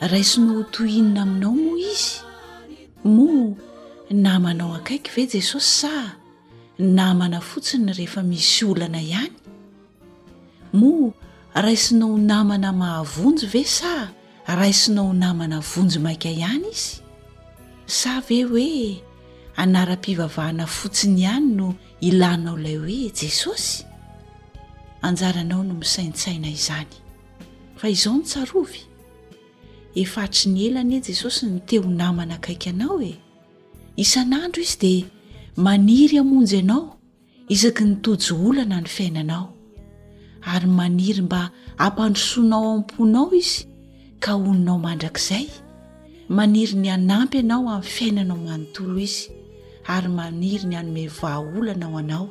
Raisina ho toy inona aminao moa izy? Moa namanao akaiky ve Jesosy sa namana fotsiny rehefa misy olana ihany? Moa raisina ho namana mahavonjy ve sa raisina ho namana vonjy maika ihany izy? Sa ve hoe anaram-pivavahana fotsiny ihany no ilanao ilay hoe Jesosy? Anjaranao no misaintsaina izany. Fa izao no tsarovy, efa hatry ny ela anie Jesosy no te ho namana akaiky anao e! Isan'andro izy dia maniry hamonjy anao isaky ny tojo olana ny fiainanao, ary maniry mba hampandrosoanao ao am-ponao izy ka honinao mandrakizay, maniry ny hanampy anao amin'ny fiainanao manontolo izy ary maniry ny hanome vahaolana ho anao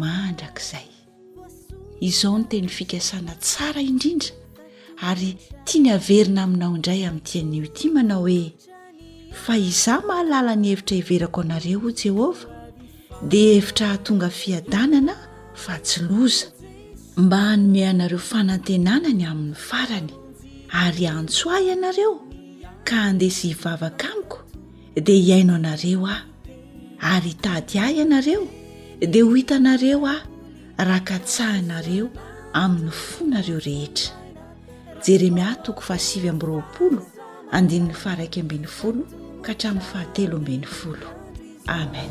mandrakizay. izao ny teny fikasana tsara indrindra ary tia ny haverina aminao indray amin'ity anio ity manao hoe fa izaho mahalala ny hevitra hiverako anareo ho jehovah dia hevitra hahatonga fiadanana fa tsy loza mba hanome anareo fanantenana ny amin'ny farany ary antso ahy ianareo ka handesy hivavaka amiko dia hihaino anareo aho ary hitady ahy ianareo dia ho hitanareo aho raha katsahinareo amin'ny fonareo rehetra jeremia toko fahasivy ambyroapolo andininy faraika ambin'ny folo ka hatramin'ny fahatelo ambin'ny folo amen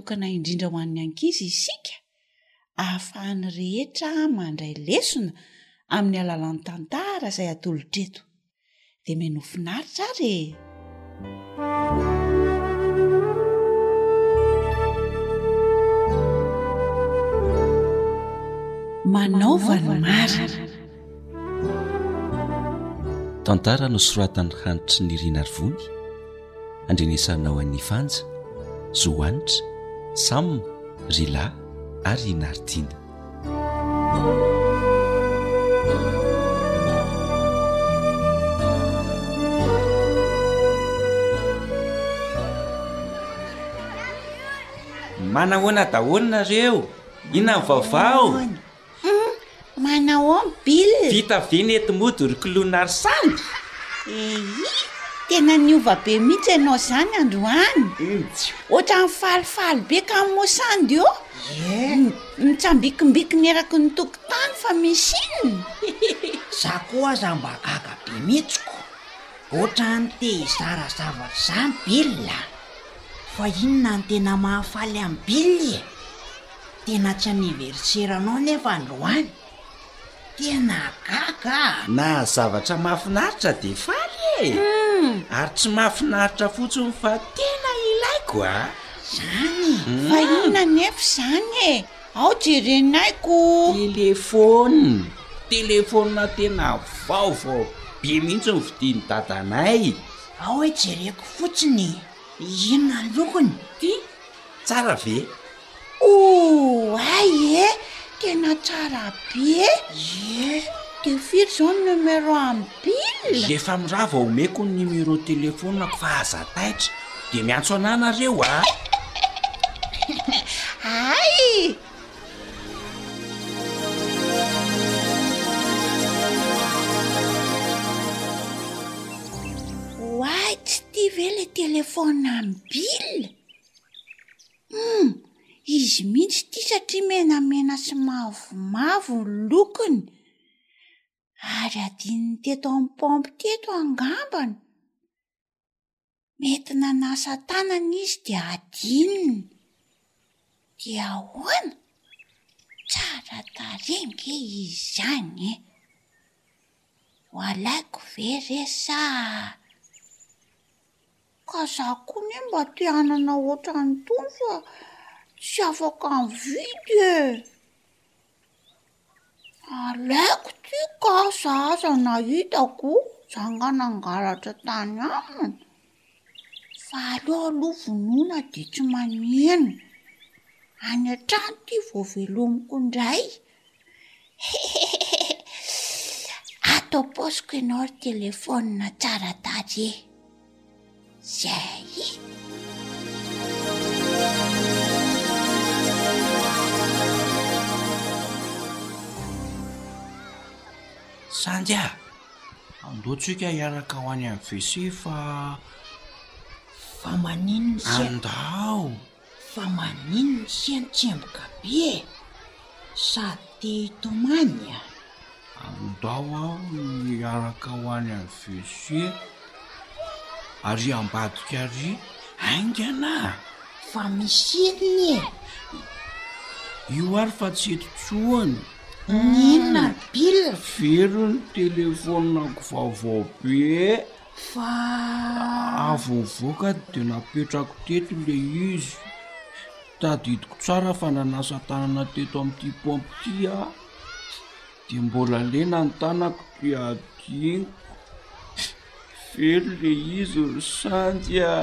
manokana indrindra ho an'ny ankizy isika, ahafahan'ny rehetra mandray lesona amin'ny alalan'ny tantara izay atolotra eto. Dia menoa finaritra ary e! Manaova ny marina. Tantara nosoratan'i Hanitra Nirinarivony. andrenesanao an'i Fanja, Zohanitra, Sam, Rila ary i Nardina. Manahoana daholo nareo? Inona ny vaovao? Hum, manahoan Bill? Vita ve nety mody ry clown ary sandry? Eyy, tena niova be mihitsy ianao zany androany. Injy. Ohatran'ny falifaly be kamo moa sandy ô? Yeah. Mitsambikimbikina eraky ny tokotany fa misy inona? Za koa aza mba gaga be mihitsy ko. Ohatran'ny te hizara zavatra zany Bill a. Fa inona no tena mahafaly an'i Bill e? Tena tsy anniversaire anao nefa androany? Tena gaga ah! Na zavatra mahafinaritra dia faly e! Ary tsy mahafinaritra fotsiny fa tena ilaiko a! Zany? Fa inona anefa izany e? Ao jerenay ko! Telephone! Telephone tena vaovao be mihitsy no vidin'i dadanay! Ao e jereko fotsiny e! Inona ny lokony? Ty? Tsara ve? Ouay e! Tena tsara be e! Ye! Dia firy izao ny numéro an'i Bill? Efa miraha vao omeko ny numéro telephone-ko fa aza taitra. Dia miantso anà nareo a! Ay! Ouay! Tsy tia ve ilay telephone an'i Bill? Humm! Izy mihitsy ity satria menamena sy mavomavo ny lokony ary adinony teto amin'ny paompy teto angambany. Mety nanasa tanana izy dia adinony. Dia ahoana? Tsara tarehy nge izany e! Ho alaiko ve re sa? Ka za koa ne mba te hanana otrany tony fa tsy afaka mividy e! Alaiko ty ka za aza nahitako zanga nangalatra tany aminy fa aleo aloha vonoina de tsy maneno, any an-trano ty vao velomiko indray. Hehehehe! Ato am-paosiko ianao ry telefaonina tsara tarehy. Zay! Sandy a! Andao tsika hiaraka ho any amin'ny WC fa. Fa maninona? Andao! Fa maninona iseny tsemboka be e? Sady te hitomany a! Andao aho hiaraka ho any amin'ny WC ary ambadika ary haingana a! Fa misy inona e? Io ary fa tsy eto tsony. Ny inona ry Bill? Very ny telefonako vaovao be. Fa avo nivoaka dia napetrako teto ilay izy. Tadidiko tsara fa nanasa tanana teto amin'ity paompy ity aho, dia mbola lena ny tanako dia hadinoko. Very ilay izy ry sanjy a!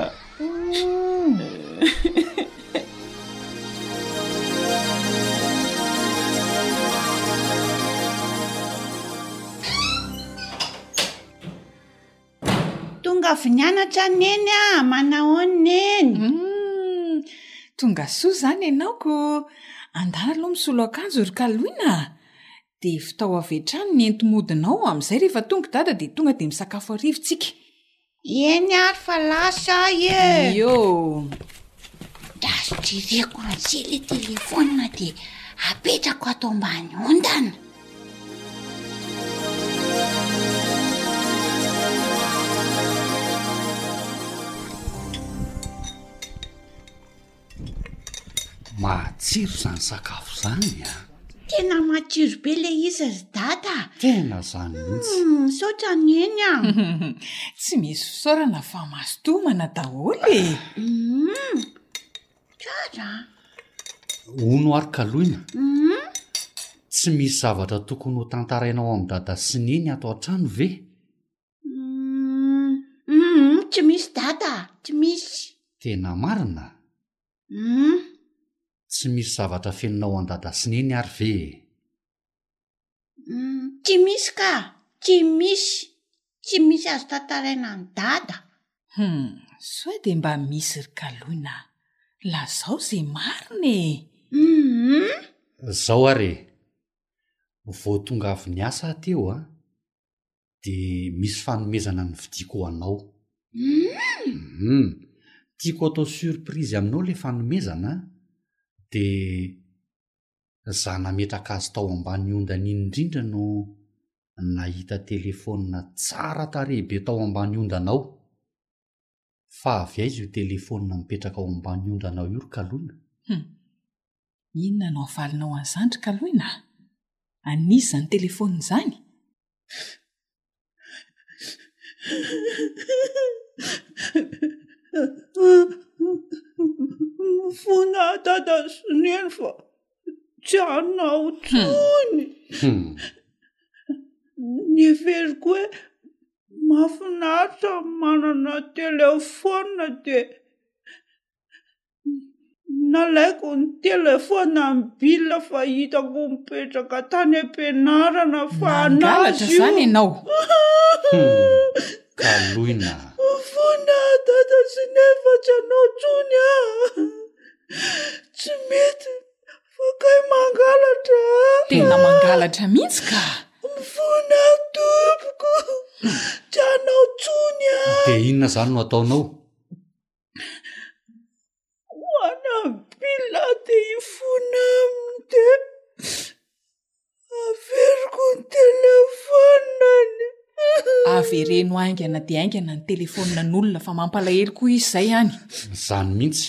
Tonga avy nianatra Neny a! Manahoana Neny? Humm! Tonga soa izany ianao ko! Andà aloha misolo akanjo ry Kaloina a! Dia votao avy hatrany ny enti-modinao, amin'izay rehefa tonga i Dada dia tonga dia misakafo hariva isika. Eny ary fa lasa aho e! Iô! Dazotrireko amin'izay ilay telefaonina dia apetrako ato ambany ondana. Matsiro zany sakafo zany a! Tena matsiro be le izy ry dada a! Tena zany mihitsy! Misaotra neny a! Tsy misy fisaorana fa mazotoa homana daholo e! Tratra an! Hono ary kaloina. Tsy misy zavatra tokony ho tantaraina ao amin'i Dada sy Neny ato an-trano ve? Tsy misy Dada a! Tsy misy. Tena marina? Tsy misy zavatra fenina ao an'i Dada sy Neny ary ve e? Tsy misy ka! Tsy misy! Tsy misy azo tantaraina an'i Dada! Hum! Sao dia mba misy ry Kaloina a! Lazao izay marina e! Hum! Izao ary e! Vao tonga avy niasa aho teo an! Dia misy fanomezana novidiako ho anao. Hum! Tiako atao surprise aminao ilay fanomezana an! Dia za nametraka azy tao ambany ondany iny indrindra no nahita telefaonina tsara tarehy be tao ambany ondana ao. Fa avy aiza io telefaonina mipetraka ao ambany ondana ao io ry Kaloina? Hum, inona no havalinao an'izany ry Kaloina a? An'iza ny telefaonina izany? Mifona aho dada sy neny fa tsy anao tsony hmm. ny heveriko hoe mahafinaritra manana telefona dia Nalaiko ny telefaonina an'i Bill fa hitako mipetraka tany am-pianarana fa an'azy io. Nangalatra izany ianao. Kaloina. Fona dada sy nefa tsy anao tsony a. Tsy mety fa kay mangalatra a. Tena mangalatra mihitsy ka. Fona tompoko. Tsy anao tsony a. Dia inona izany no ataonao? Hoana bila de hifona aminy de averiko ny telefoniny. Avereno haingana dia haingana ny telefonina an'olona fa mampalahelo koa izy izay any. Izany mihitsy.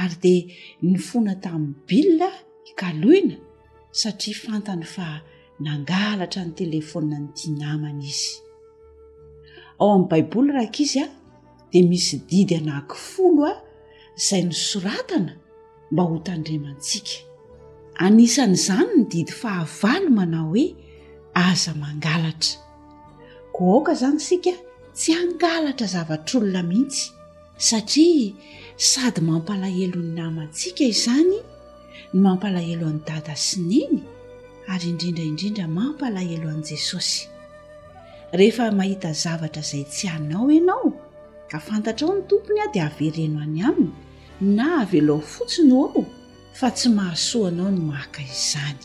ary dia nifona tamin'i Bill i Kaloina satria fantany fa nangalatra ny telefoninan'ity namany izy. Ao amin'ny Baiboly raha ankizy a, dia misy didy anaky folo a izay nosoratana mba ho tandremantsika. Anisan'izany ny didy fahavalo manao hoe aza mangalatra. Koa aoka izany isika tsy hangalatra zavatr'olona mihitsy. Satria sady mampalahelo ny namantsika izany, ny mampalahelo an'i Dada sy Neny, ary indrindra indrindra mampalahelo an'i Jesosy. Rehefa mahita zavatra izay tsy anao ianao, ka fantatrao ny tompony dia avereno any aminy, na avelao fotsiny ho ao, fa tsy mahasoa anao ny maka izany.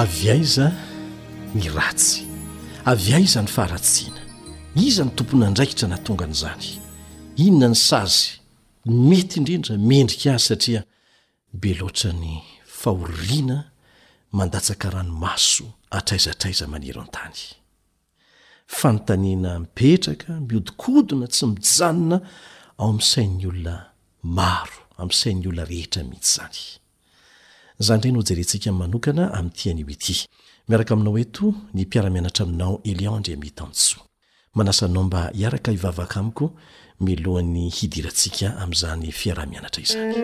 avy aiza ny ratsy avy aiza ny faharatsiana iza ny tompon'andraikitra na tonga an' izany inona ny sazy mety indrindra mendrika azy satria be loatra ny fahoriana mandatsaka rano maso atraizatraiza maneran-tany Fanontaniana mipetraka, mihodinkodina, tsy mijanona ao amin'ny sain'ny olona maro, amin'ny sain'ny olona rehetra mihitsy izany. Izany indray no hojerentsika manokana amin'ity anio ity. Miaraka aminao eto ny mpiara-mianatra aminao Elion Andriamitansoa. Manasa anao mba hiaraka hivavaka amiko milohan'ny hidirantsika amin'izany fiaraha-mianatra izany.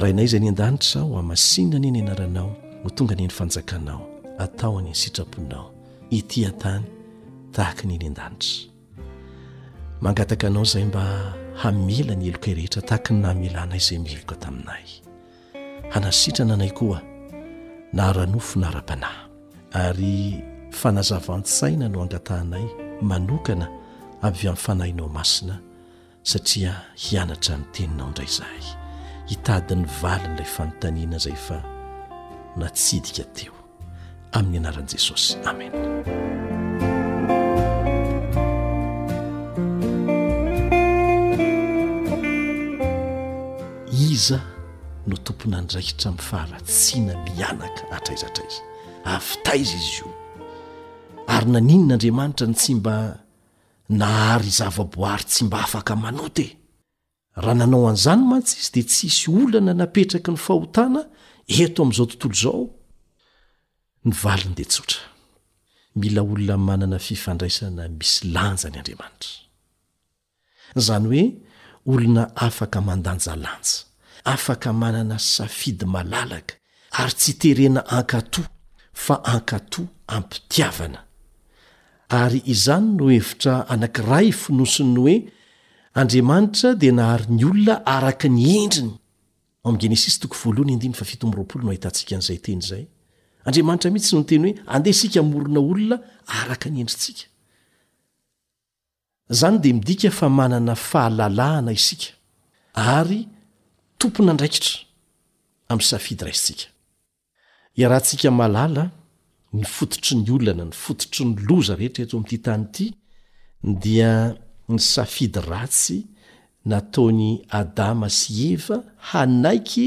Rainay izay any an-danitra, hohamasinina anie ny anaranao, ho tonga anie ny fanjakanao, atao anie ny sitraponao ety an-tany tahaka ny eny an-danitra. Mangataka anao izay mba hamela ny helokay rehetra tahaka ny namelanay izay meloka taminay. hanasitrana anay koa na ara-nofo na ara-panahy. Ary fanazavan-tsaina no angatahanay manokana avy amin'ny Fanahinao Masina satria hianatra ny Teninao indray izahay, hitady ny valin'ilay fanontaniana izay efa natsidika teo. amin'ny anaran'i Jesosy. Amena. iza no tompon'andraikitra amin'ny faharatsiana mianaka hatraiza hatraiza avy taiza izy io ary naninona andriamanitra ny tsy mba nahary zavaboary tsy mba afaka manota e Raha nanao an'izany mantsy izy dia tsy hisy olana napetraky ny fahotana eto amin'izao tontolo izao. Ny valiny dia tsotra. Mila olona manana fifandraisana misy lanjany Andriamanitra. Izany hoe olona afaka mandanjalanja, afaka manana safidy malalaka ary tsy terena ankatoa fa ankatoa am-pitiavana. Ary izany no hevitra anankiray fonosin'ny hoe Andriamanitra dia nahary ny olona araka ny endriny. Ao amin'ny Genesisy toko voalohany andininy fahafito amby roapolo no ahitantsika an'izay teny izay. Andriamanitra mihitsy no niteny hoe andeha isika hamorona olona araka ny endritsika. Izany dia midika fa manana fahalalahana isika ary tompon'andraikitra amin'ny safidy raisintsika. Iarahantsika mahalala ny fototry ny olana, ny fototry ny loza rehetra eto amin'ity tany ity dia ny safidy ratsy nataon'i Adama sy i Eva hanaiky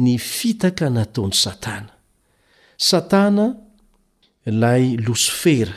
ny fitaka nataon'i Satana. Satana, ilay Losifera,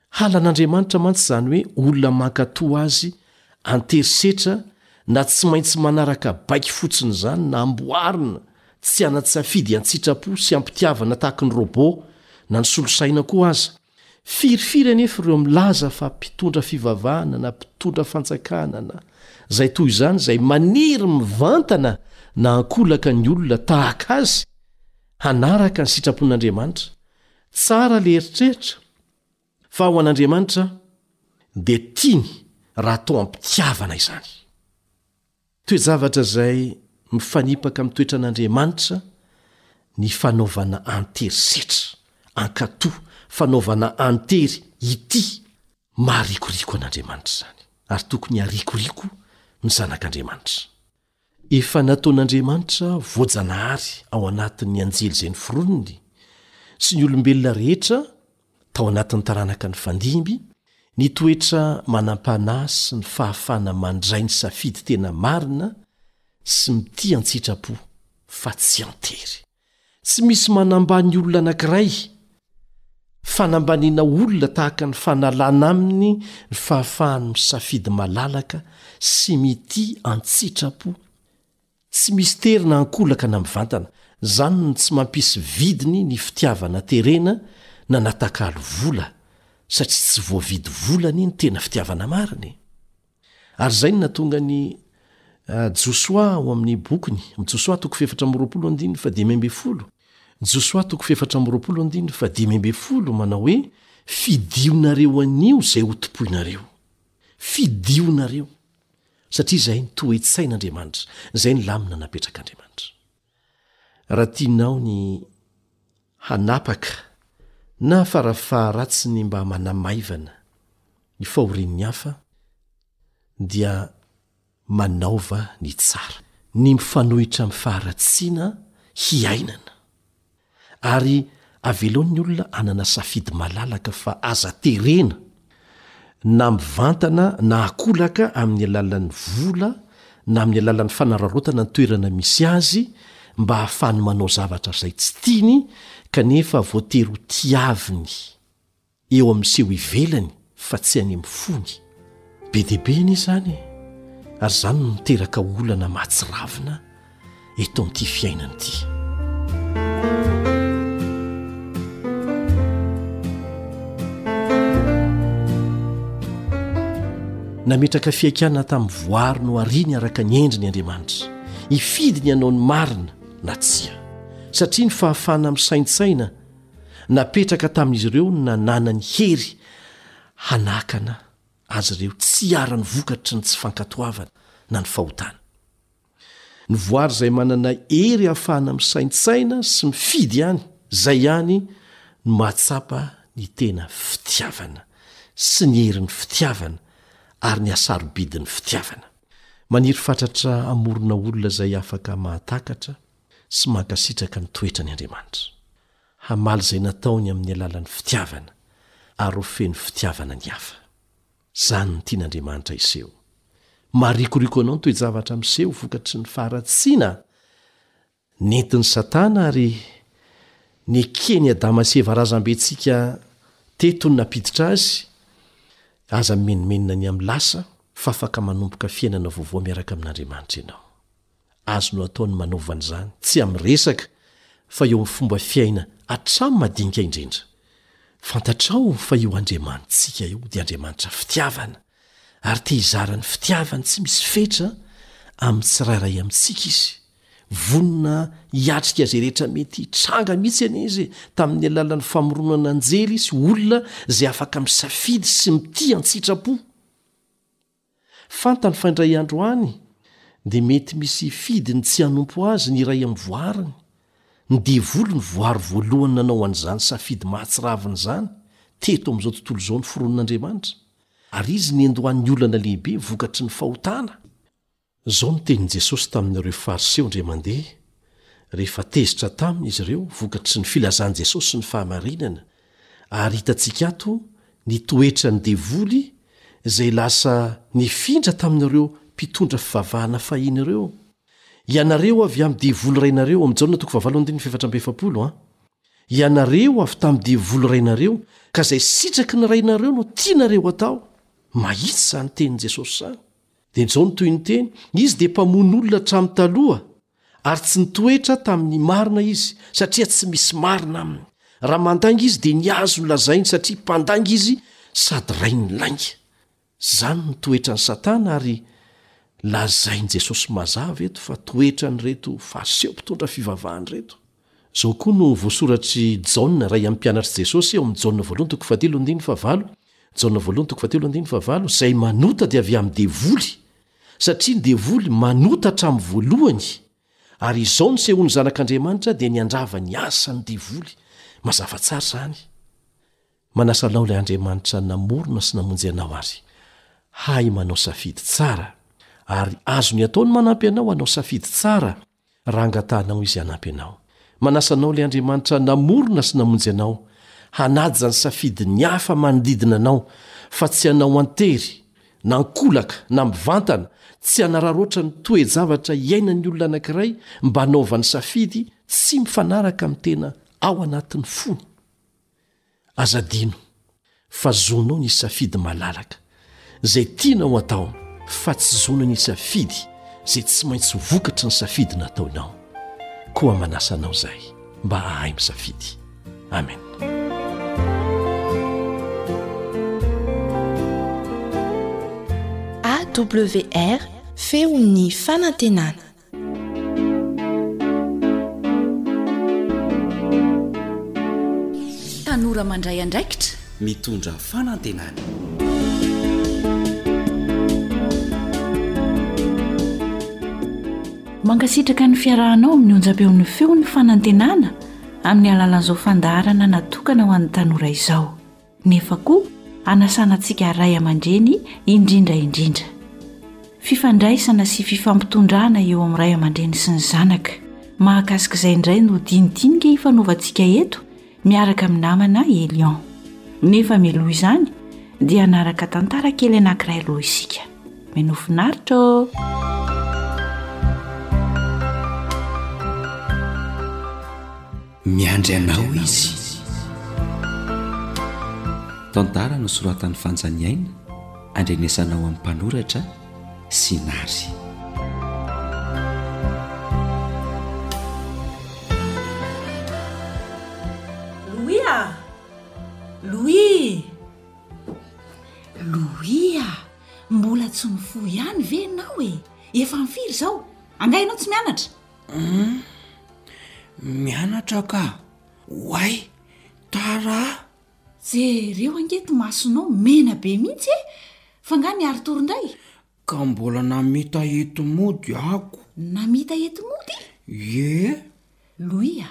Halan'Andriamanitra mantsy izany hoe olona mankatò azy an-terisetra na tsy maintsy manaraka baiko fotsiny izany na amboarina tsy ana-tsafidy an-tsitrapo sy am-pitiavana tahaka ny robot na ny solosaina koa aza. Firifiry anefa ireo milaza fa mpitondra fivavahana na mpitondra fanjakana na izay toy izany izay maniry mivantana na ankolaka ny olona tahaka azy hanaraka ny sitrapon'Andriamanitra. Tsara le eritreritra Fa ho an'Andriamanitra dia tiany raha atao am-pitiavana izany. Toe-javatra izay mifanipaka amin'ny toetran'Andriamanitra ny fanaovana antery setra, ankato, fanaovana antery hitia. Maharikoriko an'Andriamanitra izany, ary tokony harikoriko ny zanak'Andriamanitra. Efa nataon'Andriamanitra voajanahary ao anatin'ny anjely izay noforoniny, sy ny olombelona rehetra tao anatin'ny taranaka nifandimby, ny toetra manam-panahy sy ny fahafahana mandray ny safidy tena marina sy mitia an-tsitrapo, fa tsy an-tery. Tsy misy manambany olona anankiray, fanambaniana olona tahaka ny fanalana aminy ny fahafahany misafidy malalaka sy mitia an-tsitrapo, tsy misy tery na ankolaka na mivantana, izany no tsy mampisy vidiny ny fitiavana terena na natakalo vola, satria tsy voavidy vola anie ny tena fitiavana marina e! Ary izay no nahatonga an'i Josoa ao amin'ny bokiny, Josoa toko fahefatra amby roapolo andininy fahadimy ambin'ny folo, Josoa toko fahefatra amby roapolo andininy fahadimy ambin'ny folo, manao hoe, Fidionareo anio izay hotompoinareo. Fidionareo. Satria izay ny toe-tsain'Andriamanitra, izay ny lamina napetrak'Andriamanitra. Raha tianao ny hanapaka na farafaha-ratsiny mba manamaivana ny fahorian'ny hafa dia manaova ny tsara. Ny mifanohitra amin'ny faharatsiana hiainana Ary avelao ny olona hanana safidy malalaka fa aza terena na mivantana na akolaka amin'ny alalan'ny vola na amin'ny alalan'ny fanararaotana ny toerana misy azy mba hahafany manao zavatra izay tsy tiany kanefa voatery ho tiaviny. eo amin'ny seho ivelany fa tsy any amin'ny fony. Be dia be anie izany e! Ary izany no miteraka olana mahatsiravina eto amin'ity fiainana ity. Nametraka fihaikana tamin'ny voary nohariany araka ny endriny Andriamanitra. Hifidy ny hanao ny marina na tsia, satria ny fahafahana misaintsaina Napetraka tamin'izy ireo ny nananany hery hanakana azy ireo tsy hiharan'ny vokatry ny tsy fankatoavana na ny fahotana. Ny voary izay manana hery ahafahana misaintsaina sy mifidy ihany, izay ihany no mahatsapa ny tena fitiavana sy ny herin'ny fitiavana ary ny hasarobidin'ny fitiavana. Maniry fatratra hamorona olona izay afaka mahatakatra sy mankasitraka ny toetrany Andriamanitra. Hamaly izay nataony amin'ny alalan'ny fitiavana ary ho feno fitiavana ny hafa. Izany no tian'Andriamanitra hiseho. Maharikoriko anao ny toe-javatra miseho vokatry ny faharatsiana nentin'i Satana ary neken'i Adama sy Eva razambentsika teto ny nampiditra azy. Aza mimenomenona ny amin'ny lasa fa afaka manomboka fiainana vaovao miaraka amin'Andriamanitra ianao. azonao atao ny manova an'izany, tsy amin'ny resaka, fa eo amin'ny fomba fiaina hatramin'ny madinika indrindra. Fantatrao fa io Andriamanitsika io dia Andriamanitra fitiavana, ary te hizara ny fitiavany tsy misy fetra amin'ny tsirairay amintsika izy. Vonona hiatrika izay rehetra mety hitranga mihitsy anie izy tamin'ny alalan'ny famoronana anjely sy olona izay afaka misafidy sy mitia an-tsitrapo. Fantany fa indray andro any dia mety misy hifidy ny tsy hanompo azy ny iray amin'ny voariny. Ny devoly no voary voalohany nanao an'izany safidy mahatsiravina izany teto amin'izao tontolo izao noforonin'Andriamanitra, ary izy niandohan'ny olana lehibe vokatry ny fahotana. Izao no tenin'i Jesosy tamin'ireo Fariseo indray mandeha, rehefa tezitra taminy izy ireo vokatry ny filazan'i Jesosy ny fahamarinana, ary hitantsika ato ny toetran'ny devoly izay lasa nifindra tamin'ireo mpitondra fivavahana fahiny ireo, Ianareo avy amin'ny devoly rainareo, ao amin'ny Jaona toko fahavalo andininy fahefatra amby efapolo, an. Ianareo avy tamin'ny devoly rainareo, ka izay sitraky ny rainareo no tianareo hatao. Mahitsy izany tenin'i Jesosy izany. Dia nizao no tohiny teny, Izy dia mpamono olona hatramin'ny taloha, ary tsy nitoetra tamin'ny marina Izy, satria tsy misy marina aminy. Raha mandainga Izy, dia ny azo no lazainy, satria mpandainga Izy sady rain'ny lainga. Izany no toetran'i Satana, ary lazain'i Jesosy mazava eto fa toetran'ireto Fariseo mpitondra fivavahana ireto. Izao koa no voasoratr'i Jaona, iray amin'ny mpianatr'i Jesosy, ao amin'ny Jaona voalohany toko fahatelo andininy fahavalo, Jaona voalohany toko fahatelo andininy fahavalo, Izay manota dia avy amin'ny devoly, satria ny devoly manota hatramin'ny voalohany, ary izao nisehoan'ny Zanak'Andriamanitra dia niandrava ny asan'ny devoly. Mazava tsara izany. Manasa anao ilay Andriamanitra namorona sy namonjy anao ary hahay manao safidy tsara, ary azony atao ny manampy anao hanao safidy tsara. Raha hangataha anao Izy hanampy anao. Manasa anao ilay Andriamanitra namorona sy namonjy anao, hanaja ny safidin'ny hafa manodidina anao, fa tsy hanao an-tery, na an-kolaka, na mivantana, tsy hanararaotra ny toe-javatra iainan'ny olona anankiray mba hanaovany safidy tsy mifanaraka amin'ny tena ao anatin'ny fony. Aza adino fa zonao ny safidy malalaka izay tianao atao fa tsy zona ny safidy izay tsy maintsy ho vokatry ny safidy nataonao. Koa manasa anao izahay mba hahay misafidy. Amen. AWR, feon'ny fanantenana. Tanora mandray andraikitra, mitondra fanantenana. Mankasitraka ny fiarahanao amin'ny onjam-peon'ny feon'ny fanantenana amin'ny alalan'izao fandaharana natokana ho an'ny tanora izao. nefa koa hanasana antsika ray aman-dreny indrindra indrindra. Fifandraisana sy fifampitondrana eo amin'ny ray aman-dreny sy ny zanaka. Mahakasika izay indray no dinidinika ifanaovantsika eto miaraka amin'ny namana Elion. Nefa mialoha izany dia hanaraka tantara kely anankiray aloha isika. Mino finaritra ô! Miandry anao izy. Tantara nosoratan'i Fanjaniaina andrenesana ao amin'ny mpanoratra sy Nary. Louis a! Louis! Louis a! Mbola tsy mifoha ihany ve ianao e? Efa amin'ny firy izao? Angaha ianao tsy mianatra? Humm. Mianatra ka. Oay. Tara a. Jereo ange ty masonao, mena be mihitsy e! Fa nga ny Arthur ndray? Ka mbola namita eto mody ako. Namita eto mody? Ie. Louis a.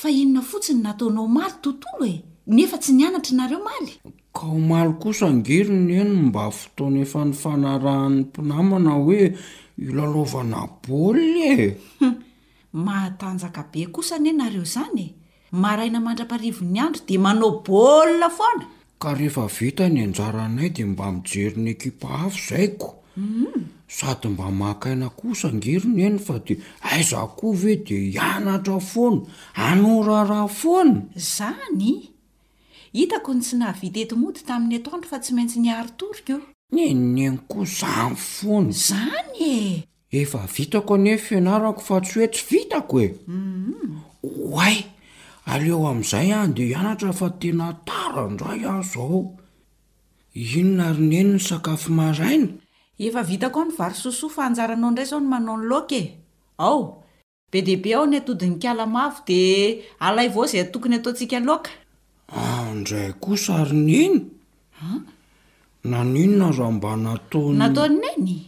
Fa inona fotsiny no ataonao omaly tontolo e! Nefa tsy nianatra nareo omaly? Ka omaly kosa angeriny anie no mba fotoana efa nifanarahan'ny mpinamana hoe hilalaovana baolina e! Humm! Mahatanjaka be kosa anie nareo izany e! Maraina mandra-parivin'ny andro dia manao baolina foana! Ka rehefa vita ny anjaranay dia mba mijery ny ekipa hafa zaiko. Sady mba maka aina koa sangery neny fa dia aiza koa ve dia hianatra foana, hanao raharaha foana. Zany? Hitako ny tsy nahavita eto mody tamin'ny atoandro fa tsy maintsy niari-torika o. Neny neny koa zany foana. Zany e! Efa vitako anie ny fianarako fa tsy hoe tsy vitako e! Oay! Aleo amin'izay aho andeha hianatra fa tena tara indray aho izao. Inona ary neny ny sakafo maraina? Efa vitako aho ny vary sosoa fa anjaranao indray izao ny manao ny laoka e! Ao! Be dia be ao ny atodin-kala mavo dia alaivo ao izay tokony ataontsika laoka. Andray kosa ry neny? An? Naninona raha mba nataon'i. Nataon'i neny?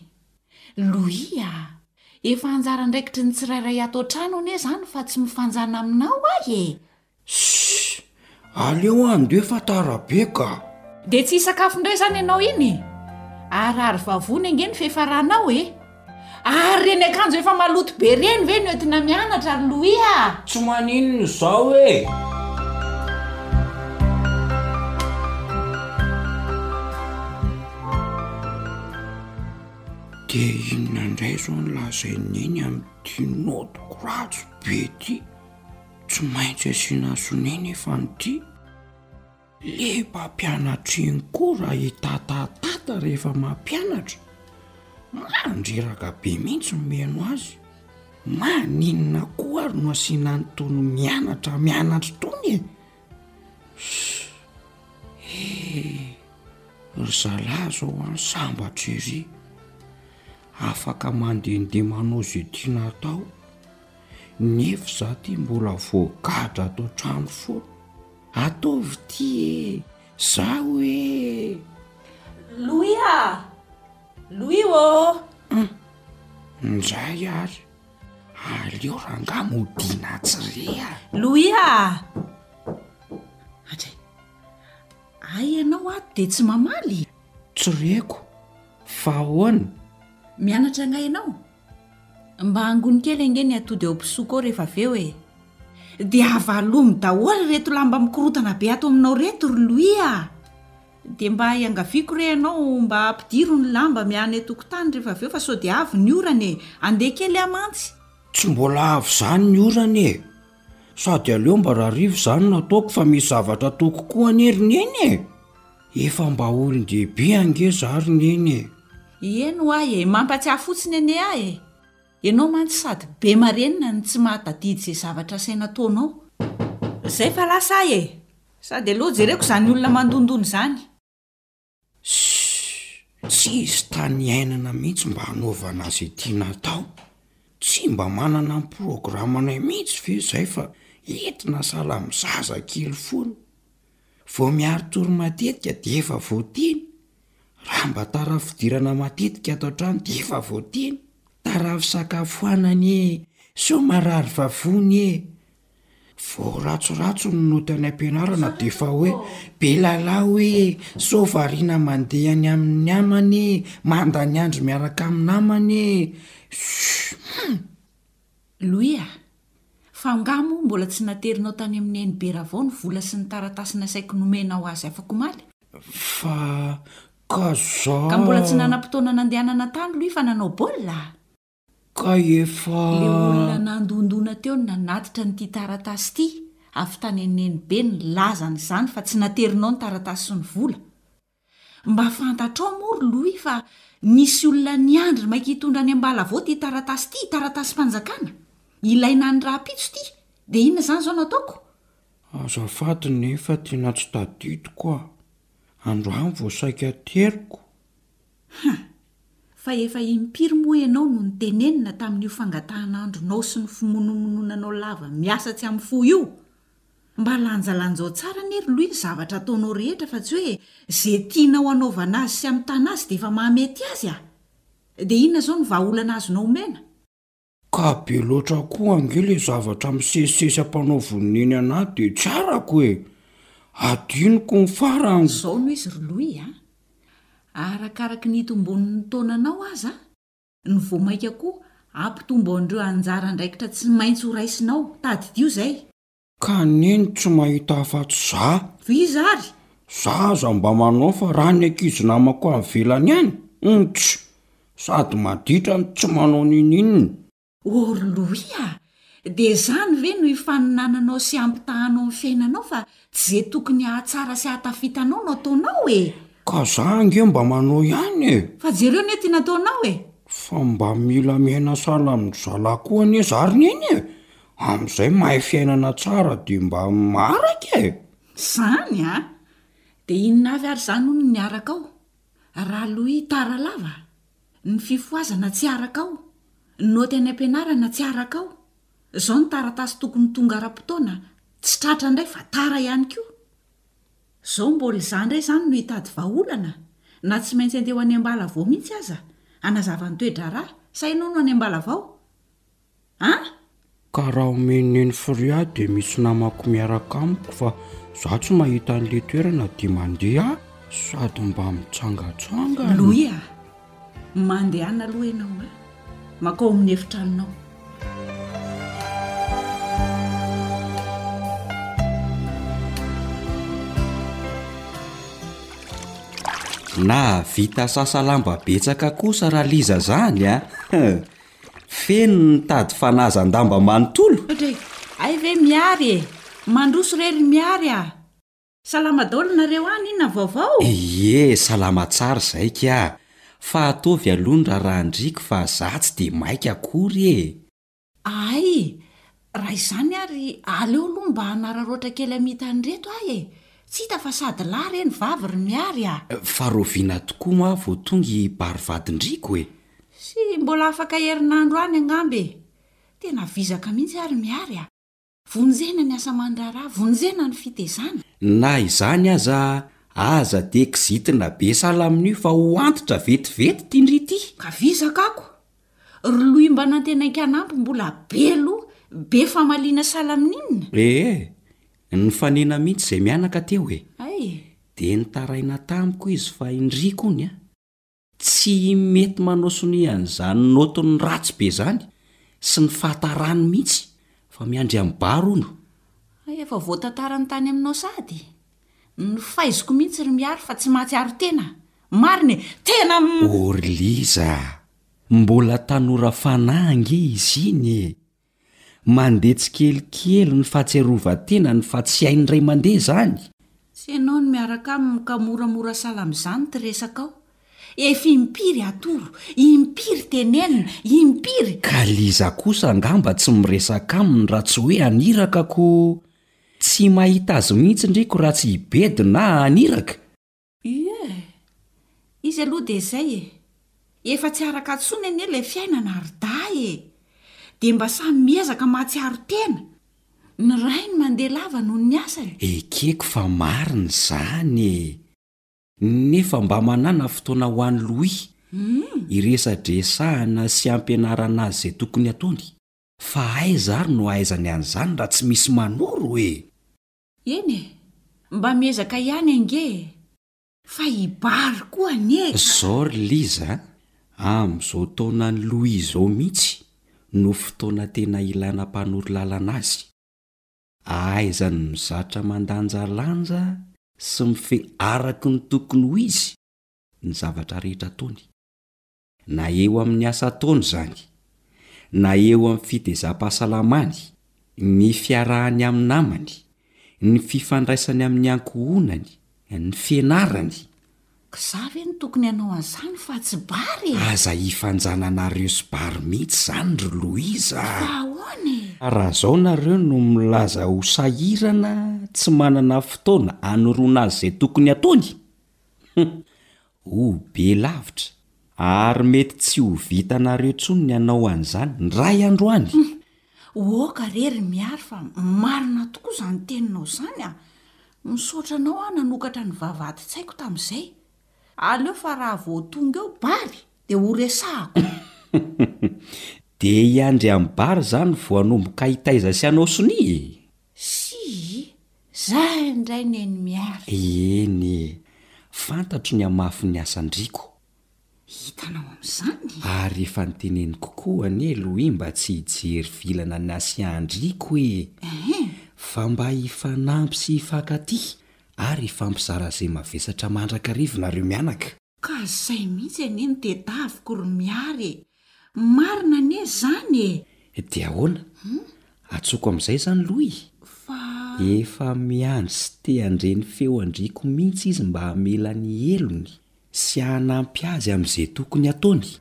Louis a! Efa anjara andraikitry ny tsirairay ato an-trano anie izany fa tsy mifanjana aminao ahy e! Shh! Aleo handeha fa tara be ka! Dia tsy hisakafo indray izany ianao iny e! Harary vavony ange ny fiafaranao e! Ary ireny akanjo efa maloto be ireny ve no entina mianatra ry Louis a! Tsy maninona izao e! Dia inona indray izao no lazain'i Neny amin'ity naotiko ratsy be ity? Tsy maintsy asiana sonia nefa ny ty. Le mpampianatra iny koa raha hitatatata rehefa mampianatra, mandreraka be mihitsy ny mihaino azy. Maninona koa ary no asiana an'itony mianatra mianatra itony e? Hee, ry zalahy zao an sambatra ery, afaka mandehandeha manao ze tiana atao. nefa za ty mbola voagadra ato an-trano foana, ataovy ty e! za hoe! Louis a! Louis ô! Hum! Njay ary! aleo rangaha modiana tsy re a! Louis a! Andray, ay ianao ato dia tsy mamaly? Tsy reko, fa ahoana? Mianatra angaha ianao? Mba angony kely ange ny atody ao Pissoco ao rehefa avy eo e! Dia avalomy daholo ireto lamba mikorotana be ato aminao ireto ry Louis a! Dia mba iangaviako re ianao mba ampidiro ny lamba miahy any an-tokotany rehefa avy eo fa sao dia avy ny orana e! Andeha kely aho mantsy! Tsy mbola avy izany ny orana e! Sady aleo mba rarivo izany no ataoko fa misy zavatra ataoko koa anie ry neny e! Efa mba olon-dehibe ange izaho ry neny e! Ie no ahy e! Mampatsiahy fotsiny anie ahy e! Ianao mantsy sady be marenina no tsy mahatadidy izay zavatra asaina ataonao. Izay fa lasa ahy e! Sady aleo jereko izany olona mandondona izany. Suuhh! Tsisy tany iainana mihitsy mba hanaovana izay tiana hatao. Tsy mba manana ny programanay mihitsy ve izay fa entina sahala amin'ny zaza kely foana. Vao miari-tory matetika dia efa vao tiana. Raha mba tara fidirana matetika ato an-trano dia efa vao tiana. Tara fisakafoanana ee! Sao marary vavony ee! Vao ratsoratso ny note any am-pianarana dia efa hoe be lala hoe sao variana mandeha any amin'ny namany e, mandany andro miaraka amin'ny namany e, humm. Louis a! Fa angaha moa mbola tsy naterinao tany amin'ny Neny Be Ravao ny vola sy ny taratasy nasaiko nomenao azy afakomaly? Fa ka za. Ka mbola tsy nanam-potoana nandehanana tany Louis fa nanao baolina? Kay efa. Ilay olona nandondona teo no nanatitra an'ity taratasy ity avy tany Anenibe nilaza an'izany fa tsy naterinao ny taratasy sy ny vola. Mba fantatrao moa ry Louis fa nisy olona niandry maika hitondra any Ambalavao ity taratasy ity, taratasim-panjakana. Ilaina any rahampitso ity, dia inona izany izao no ataoko? Azafady nefa tena tsy tadidiko aho. Androany vao saika ateriko. Hum! Fa efa impiry moa ianao no nitenenina tamin'io fangatahan'andronao sy ny fimonomononanao lava miasa tsy amin'ny fo io? Mba lanjalanjao tsara anie ry Louis ny zavatra ataonao rehetra fa tsy hoe ze tianao hanaovana azy sy hamitana azy dia efa mahamety azy a! Dia inona izao ny vahaolana azonao omena? Ka be loatra koa ange le zavatra misesisesy ampanaoviny neny anah de tsy arako e! Adinoko ny farany! Zao no izy ry Loui a! Arakaraky ny itomboan'ny taonanao aza no vao maika koa ampitomboandreo anjara andraikitra tsy maintsy ho raisinao, tadidio zay! Ka neny tsy mahita afatsy za. Iza ary? Za aza mba manao fa raha ny ankizy namako any ivelany any, ntch! sady maditra no tsy manao ninininona. Or Louis a! dia izany ve no hifaninananao sy hampitahanao amin'ny fiainanao fa tsy izay tokony hahatsara sy hahatafita anao no ataonao e! Ka za ange mba manao ihany e! Fa jereo anie ty nataonao e! Fa mba mila miaina sahala amin'ny zalahy koa anie za ry neny e! Amin'izay mahay fiainana tsara dia mba miaraka e! Zany a! Dia inona avy ary zany hono ny miaraka ao? Ra Louis tara lava a! Ny fifohazana tsy araka ao, ny naoty any am-pianarana tsy araka ao, zao ny taratasy tokony tonga ara-potoana tsy tratra indray fa tara ihany koa! Zao mbola izaho indray izany no hitady vahaolana na tsy maintsy andeho any Ambalavao mihitsy aza hanazava ny toe-draharaha sa ianao no any Ambalavao? an? Ka raha omen'i Neny fria ahy dia misy namako miaraka amiko fa za tsy mahita an'le toerana dia mandeha aho sady mba mitsangatsangana. Louis a! Mandehana aloha ianao a! Mankao amin'ny efitranonao. Nahavita sasa lamba betsaka kosa ra Liza zany a! Feno ny tady fanazan-damba manontolo! Ohatra hoe, Hay ve Mihary e! Mandroso re ry Mihary a! Salama daholo nareo any, inona ny vaovao? Ie, salama tsara zaiko a! Fa ataovy aloha ny raharahan-driako fa za tsy dia maika akory e! Ahay, Raha izany ary aleo aloha mba hanararaotra kely hamita an'ireto aho e! Tsy hita fa sady lahy re ny vavy ry Mihary a! Fa raoviana tokoa moa vao tonga i Barivadin-driako e! Sy mbola afaka herinandro any angamba e! Tena vizaka mihitsy aho ry Mihary a! Vonjena ny asa aman-draharaha, vonjena ny fitezana! Na izany aza aza dia kizitina be sahala amin'io fa ho antitra vetivety ity ndry ity! Ka vizaka ako! Ry Louis mba nantenaiko hanampy mbola be aloha, be famaliana salaminina. Ee, nifanena mihitsy izay mianaka teo e! Ay! Dia nitaraina tamiko izy fa indrisy kony a! Tsy mety manao sonia an'izany notiny ratsy be izany sy ny fahatarany mihitsy fa miandry an'i Baro hono. Ay efa voatantarany tany aminao sady. Nofaiziko mihitsy ry Mihary fa tsy mahatsiaro tena. Marina e! Tena. Orliza a! Mbola tanora fanahy ange izy iny e! Mandeha tsikelikely ny fahatsiarovan-tenany fa tsy hainy indray mandeha izany. Tsy ianao no miaraka aminy ka moramora sahala amin'izany ity resakao. Efa impiry atoro, impiry tenenina, impiry. Ka Liza kosa angamba tsy miresaka aminy raha tsy hoe aniraka ko Tsy mahita azy mihitsy ndry ko raha tsy i Bedy na Aniraka! Ie! Izy aloha dia izay e! Efa tsy araka intsony anie ilay fiainana ry dahy e! Dia mba samy miezaka mahatsiaro tena! Ny ray no mandeha lava noho ny asany! Ekeko fa marina izany e! Nefa mba manàna fotoana ho an'i Louis, hiresadresahana sy hampianarana azy izay tokony ataony. Fa aiza ary no ahaizany an'izany raha tsy misy manoro e! Eny e! Mba miezaka ihany ange e! Fa i Bary koa anie ka! Zao ry Liza a! Amin'izao taonan'i Louis izao mihitsy no fotoana tena ilana mpanoro lalana azy. Ahaizany mizatra mandanjalanja sy mifehy araky ny tokony ho izy ny zavatra rehetra ataony. na eo amin'ny asa ataony izany, na eo amin'ny fitezam-pahasalamany, ny fiarahany amin'ny namany, ny fifandraisany amin'ny ankohonany, ny fianarany. Za ve no tokony hanao an'izany fa tsy Bary e? Aza hifanjana anareo sy Bary mihitsy izany ry Louise a! Fa ahoana e? Fa raha izao nareo no milaza ho sahirana tsy manana fotoana hanoroana azy izay tokony ataony, hum, Ho be lavitra, ary mety tsy ho vitanareo intsony ny hanao an'izany, indray andro any! Humm! Oka re ry Mihary fa marina tokoa izany teninao izany a! Misaotra anao aho nanokatra ny vavahadin-tsaiko tamin'izay. Aleo fa raha vao tonga eo Bary dia horesahako. Dia hiandry an'i Bary izany vao hanomboka hitaiza sy hanao sonia e! Sii, za indray neny miala. Eny e! Fantatro ny hamafy ny asan-driko. Hitanao amin'izany? Ary efa noteneniko koa anie Louis mba tsy hijery vilana ny asian-driko e! Fa mba hifanampy sy hifankatia ary hifampizara izay mavesatra mandrakariva nareo mianaka. Ka zay mihitsy anie no tedaviko ry Miary e! Marina anie zany e! Dia ahoana? Atsoko amizay zany Loui? Fa. Efa miandry sy te handre ny feo andriako mihitsy izy mba hamela ny helony sy hanampy azy amze tokony ataony.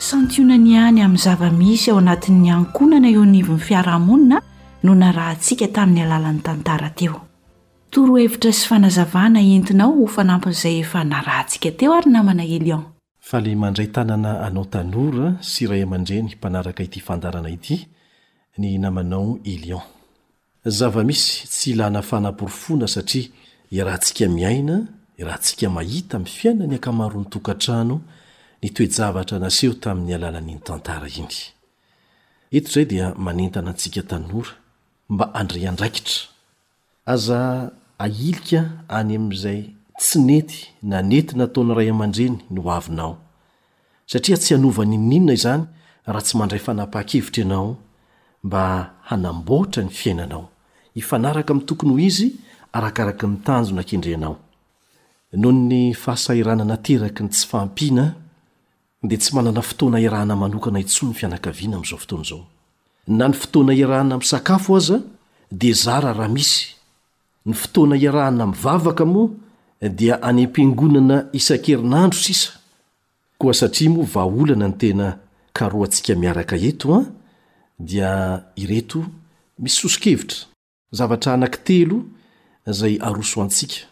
Santionany ihany amin'ny zava-misy ao anatin'ny ankohonana eo anivon'ny fiarahamonina no narahantsika tamin'ny alalan'ny tantara teo. Torohevitra sy fanazavana entinao ho fanampin'izay efa narahantsika teo ary namana Elion. Faly mandray tanana anao tanora sy ray aman-dreny mpanaraka ity fandaharana ity ny namanao Elion. Zava-misy tsy ilana fanaporofoana satria iarahantsika miaina, iarahantsika mahita amin'ny fiainan'ny ankamaroan'ny tokantrano ny toe-javatra naseho tamin'ny alalan'iny tantara iny. Eto izay dia manentana antsika tanora mba handray andraikitra. Aza ahilika any amin'izay tsy nety na nety nataon'ny ray aman-dreny ny hoavinao. satria tsy hanova n'inon'inona izany raha tsy mandray fanapahan-kevitra ianao mba hanamboatra ny fiainanao hifanaraka amin'ny tokony ho izy arakaraky ny tanjona kendrenao. Noho ny fahasahiranana ateraky ny tsy fahampiana, dia tsy manana fotoana iarahana manokana intsony ny fianakaviana amin'izao fotoana izao. Na ny fotoana iarahana misakafo aza dia zara raha misy. Ny fotoana iarahana mivavaka moa dia any am-piangonana isan-kerinandro sisa. Koa satria moa vahaolana ny tena karohantsika miaraka eto an, dia ireto misy soso-kevitra. Zavatra anankitelo izay aroso antsika.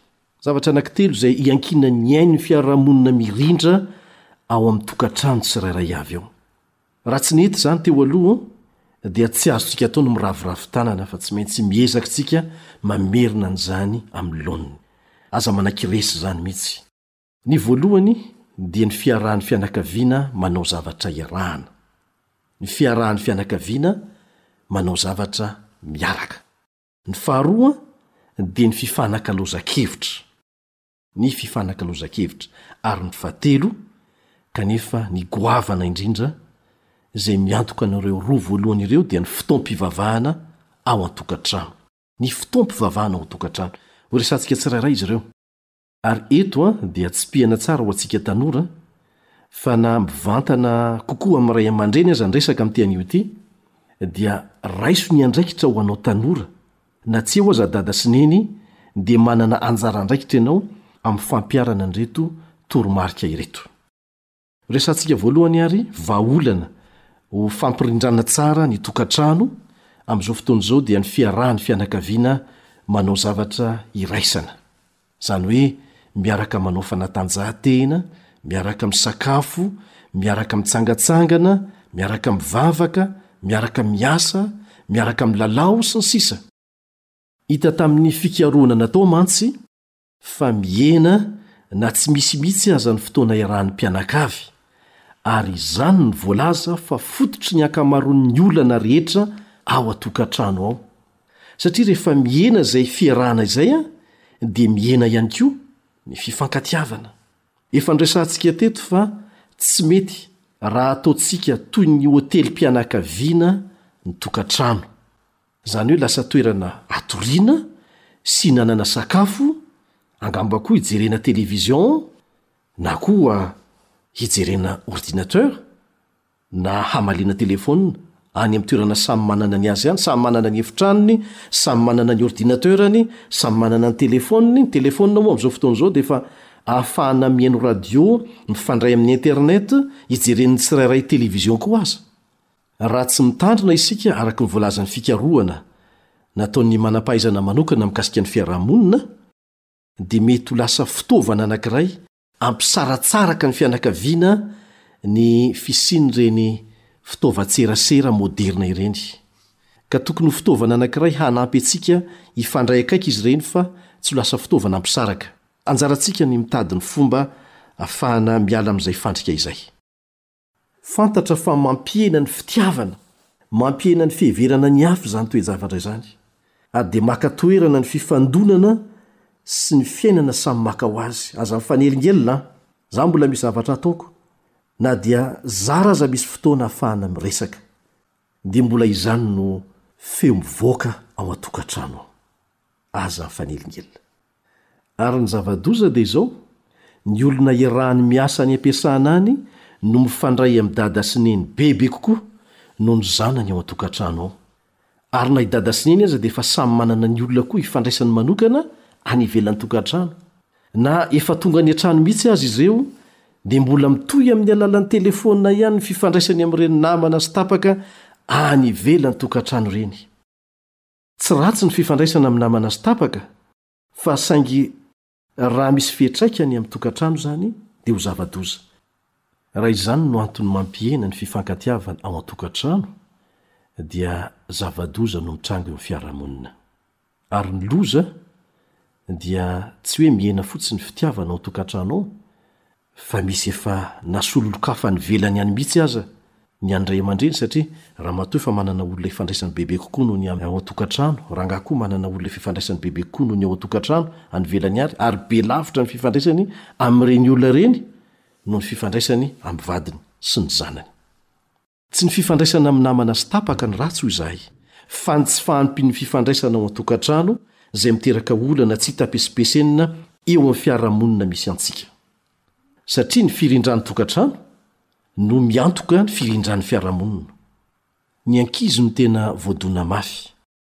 Zavatra anankitelo izay iankinan'ny ain'ny fiarahamonina mirindra ao amin'ny tokantrano tsirairay avy ao. Raha tsy nety izany teo aloha, dia tsy azontsika atao ny miraviravy tanana fa tsy maintsy miezaka isika mamerina an'izany amin'ny laoniny. Aza manaiky resy izany mihitsy. Ny voalohany dia ny fiarahan'ny fianakaviana manao zavatra iarahana. Ny fiarahan'ny fianakaviana manao zavatra miaraka. Ny faharoa dia ny fifanakalozan-kevitra. ny fifanakalozan-kevitra, ary ny fahatelo, kanefa ny goavana indrindra, izay miantoka an'ireo roa voalohany ireo dia ny fotoam-pivavahana ao an-tokantrano. Ny fotoam-pivavahana ao an-tokantrano. Horesahantsika tsirairay izy ireo. Ary eto dia tsipihana tsara ho antsika tanora, fa na mivantana kokoa amin'ny ray aman-dreny aza ny resaka amin'ity anio ity, dia raiso ny andraikitra ho anao tanora Na tsia aza dada sy neny dia manana anjara andraikitra ianao amin'ny fampiharana an'ireto toromarika ireto. Resahantsika voalohany ary vahaolana ho fampirindrana tsara ny tokantrano amin'izao fotoana izao dia ny fiarahan'ny fianakaviana manao zavatra iraisana. Izany hoe miaraka manao fanatanjahantena, miaraka misakafo, miaraka mitsangatsangana, miaraka mivavaka, miaraka miasa, miaraka milalao, sy ny sisa Hita tamin'ny fikarohana natao mantsy fa mihena na tsy misy mihitsy aza ny fotoana iarahan'ny mpianakavy, ary izany no voalaza fa fototry ny ankamaroan'ny olana rehetra ao an-tokantrano ao, satria rehefa mihena izay fiarahana izay an, dia mihena ihany koa ny fifankatiavana. Efa noresahantsika teto fa tsy mety raha ataontsika toy ny hotelim-pianakaviana ny tokantrano. Izany hoe lasa toerana hatoriana sy hinanana sakafo, angamba koa hijerena television na koa hijerena ordinateur. na hamaliana telefaonina, any amin'ny toerana samy manana ny azy any, samy manana ny efitranony, samy manana ny ordinateur-ny, samy manana ny telefaoniny, ny telefaonina moa amin'izao fotoana izao dia efa ahafahana mihaino radio, mifandray amin'ny internet, ijeren'ny tsirairay télévision koa aza. Raha tsy mitandrina isika araka ny voalazan'ny fikarohana nataon'ny manam-pahaizana manokana mikasika ny fiarahamonina dia mety ho lasa fitaovana anankiray Ampisaratsaraka ny fianakaviana ny fisian'ireny fitaovan-tserasera moderina ireny, ka tokony ho fitaovana anankiray hanampy antsika hifandray akaiky izy ireny fa tsy ho lasa fitaovana hampisaraka. Anjarantsika ny mitady ny fomba hahafahana miala amin'izay fandrika izay. Fantatra fa mampihena ny fitiavana, mampihena ny fiheverana ny hafa izany toe-javatra izany, ary dia maka toerana ny fifandonana sy ny fiainana samy maka ho azy. Aza mifanelingelina an! Izaho mbola misy zavatra hataoko, na dia zara aza misy fotoana hahafahana miresaka. Dia mbola izany no feo mivoaka ao an-tokantrano ao. Aza mifanelingelina. Ary ny zava-doza dia izao, ny olona iarahany miasa any am-piasana any no mifandray amin'i dada sy neny bebe kokoa noho ny zanany ao an-tokantrano ao. Ary na i dada sy neny aza dia efa samy manana ny olona koa ifandraisany manokana any ivelan'ny tokantrano. Na efa tonga any an-trano mihitsy aza izy ireo dia mbola mitohy amin'ny alalan'ny telefaonina ihany ny fifandraisany amin'ireny namana sy tapaka any ivelan'ny tokantrano ireny. Tsy ratsy ny fifandraisana amin'ny namana sy tapaka fa saingy raha misy fiatraikany amin'ny tokantrano izany dia ho zava-doza. Raha izany no antony mampihena ny fifankatiavana ao an-tokantrano dia zava-doza no mitranga eo amin'ny fiarahamonina. Ary ny loza dia tsy hoe mihena fotsiny ny fitiavana ao an-tokantrano ao fa misy efa nasolo olon-kafa any ivelany any mihitsy aza ny an'ny ray aman-dreny satria ramatoa efa manana olona ifandraisany bebe kokoa noho ny ao an-tokantrano, rangahy koa manana olona efa ifandraisany bebe kokoa noho ny ao an-tokantrano any ivelany ary ary be lavitra ny fifandraisany amin'ireny olona ireny noho ny fifandraisany amin'ny vadiny sy ny zanany. Tsy ny fifandraisana amin'ny namana sy tapaka no ratsy hoy izahay, fa ny tsy fahampian'ny fifandraisana ao an-tokantrano izay miteraka olana tsy hita pesipesenina eo amin'ny fiarahamonina misy antsika. Satria ny firindran'ny tokantrano no miantoka ny firindran'ny fiarahamonina. Ny ankizy no tena voadona mafy.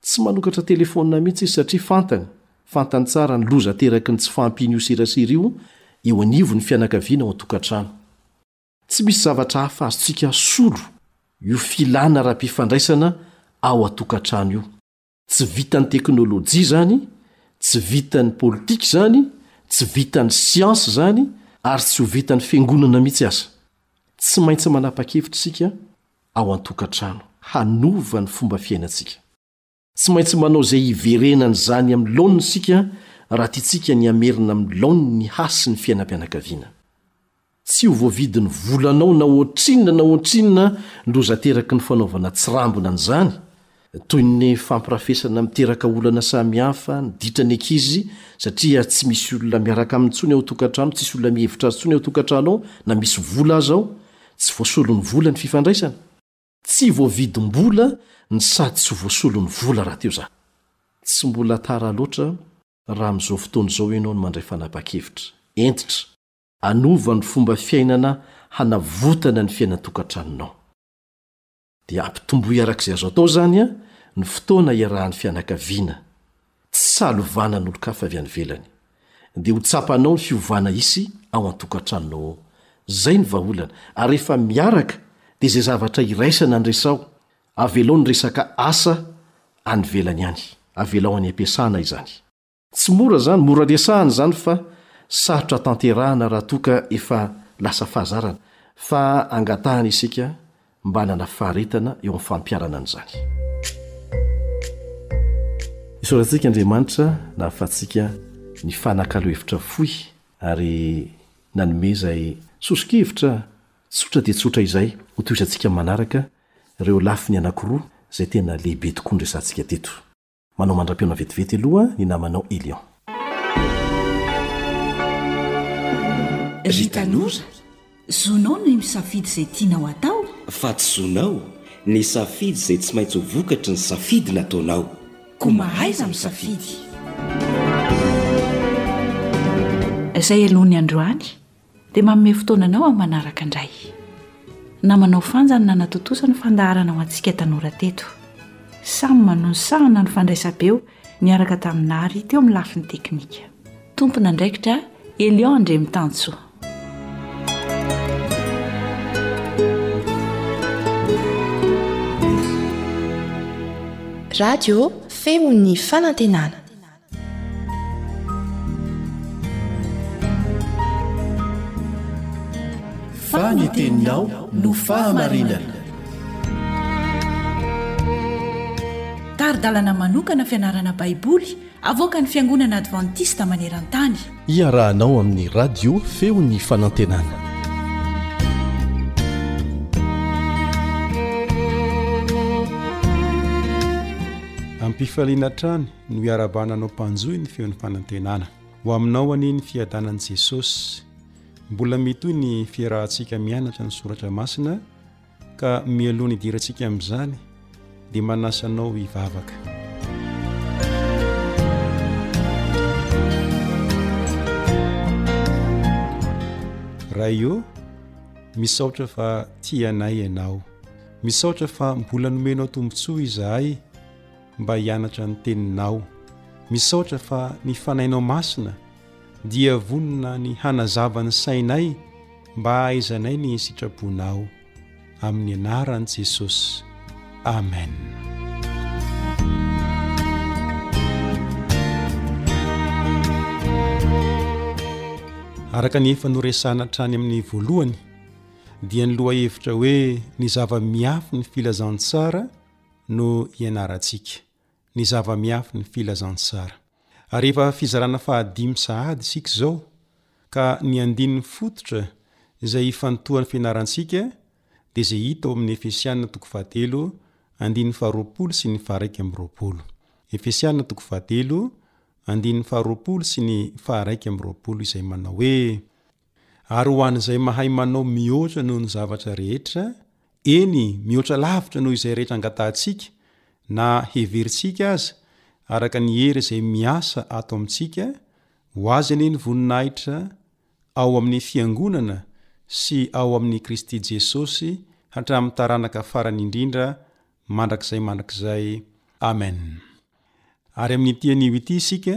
Tsy manokatra telefaonina mihitsy izy satria fantany, fantany tsara ny loza ateraky ny tsy fahampian'io serasera io eo anivon'ny fianakaviana ao an-tokantrano. Tsy misy zavatra hafa azontsika hasolo io filana ara-pifandraisana ao an-tokantrano io. Tsy vitan'ny teknolojia izany, tsy vitan'ny politika izany, tsy vitan'ny siansa izany ary tsy ho vitan'ny fiangonana mihitsy aza. Tsy maintsy manapa-kevitra isika ao an-tokantrano hanova ny fomba fiainantsika. Tsy maintsy manao izay hiverenan'izany amin'ny laoniny isika raha tiantsika ny hamerina amin'ny laoniny ny hasin'ny fiainam-pianakaviana. Tsy ho voavidin'ny volanao na ohatrinona na ohatrinona loza ateraky ny fanaovana tsirambina an'izany Toy ny fampirafesana miteraka olana samihafa ny ditra ny ankizy satria tsy misy olona miaraka aminy intsony ao an-tokantrano, tsisy olona mihevitra azy intsony ao an-tokantrano ao na misy vola aza ao, tsy voasolon'ny vola ny fifandraisana. Tsy voavidim-bola no sady tsy voasolon'ny vola rahateo izany. Tsy mbola tara loatra raha amin'izao fotoana izao ianao no mandray fanapahan-kevitra. Hentitra. Anova ny fomba fiainana hanavotana ny fiainan-tokantranonao. dia ampitomboy araka izay azo atao izany ny fotoana iarahan'ny fianakaviana, tsy salo vanan'olon-kafa avy any ivelany, dia ho tsapanao ny fiovana hisy ao an-tokantranonao ao. Izay ny vahaolana, ary rehefa miaraka dia izay zavatra iraisana ny resaho, avelao ny resaka asa any ivelany any, avelao any am-piasana izany. Tsy mora zany, mora resahana zany fa sarotra tanterahana raha toa ka efa lasa fahazarana, fa angatahana isika mba hanana faharetana eo amin'ny fampiharana an'izany. Isaora antsika Andriamanitra nahafahantsika nifanakalo hevitra fohy ary nanome izay soso-kevitra tsotra dia tsotra izay ho tohizantsika manaraka ireo lafiny anakiroa izay tena lehibe tokoa noresahantsika teto. Manao mandra-pihaona vetivety aloha ny namanao Elion. Ry tanora, zonao ny misafidy izay tianao atao. Fa tsy zonao ny safidy izay tsy maintsy ho vokatry ny safidy nataonao. Koa mahaiza misafidy. Izay aloha ny androany. Dia manome fotoana anao amin'ny manaraka indray. Namanao fanja no nanatontosa ny fandaharana ho antsika tanora teto. Samy manonosahana ny fandraisabeo niaraka tamin'i Nary teo amin'ny lafiny teknika. Tompon'andraikitra, Elion Andriamitansoa. Radio, feon'ny fanantenana. Fa ny teninao no fahamarinana. Tari-dalana manokana fianarana Baiboly avoakan'ny Fiangonana Advantista maneran-tany. Iarahanao amin'ny Radio Feon'ny Fanantenana. Ampifaliana hatrany no iarahabana anao mpanjohy ny feon'ny fanantenana. Ho aminao anie ny fiadanan'i Jesosy. Mbola mitohy ny fiarahantsika mianatra ny soratra masina ka mialoha ny hidirantsika amin'izany dia manasa anao hivavaka. Ray ô, misaotra fa tia anay ianao. Misaotra fa mbola nomenao tombontsoa izahay mba hianatra ny teninao. Misaotra fa ny fanahinao masina dia vonona ny hanazava ny sainay mba hahaizanay ny sitraponao. Amin'ny anaran'i Jesosy. Amen. Araka ny efa noresana hatrany amin'ny voalohany dia ny lohahevitra hoe ny zava-miafy ny filazantsara no ianarantsika ny zava-miafin'ny Filazantsara. Ary efa fizarana fahadimy sahady isika izao, ka ny andininy fototra izay ifantohan'ny fianarantsika dia izay hita ao amin'ny Efesiana toko fahatelo andininy faharoapolo sy ny faharaika amby roapolo. Efesiana toko fahatelo andininy faharoapolo sy ny faharaika amby roapolo izay manao hoe. Ary ho an'izay mahay manao mihoatra noho ny zavatra rehetra, eny, mihoatra lavitra noho izay rehetra angatahantsika na heverintsika aza, araka ny hery izay miasa ato amintsika, ho Azy anie ny voninahitra ao amin'ny Fiangonana sy ao amin'i Kristy Jesosy hatramin'ny taranaka farany indrindra mandrakizay mandrakizay. Amen. Ary amin'ity anio ity isika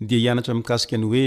dia hianatra mikasika ny hoe.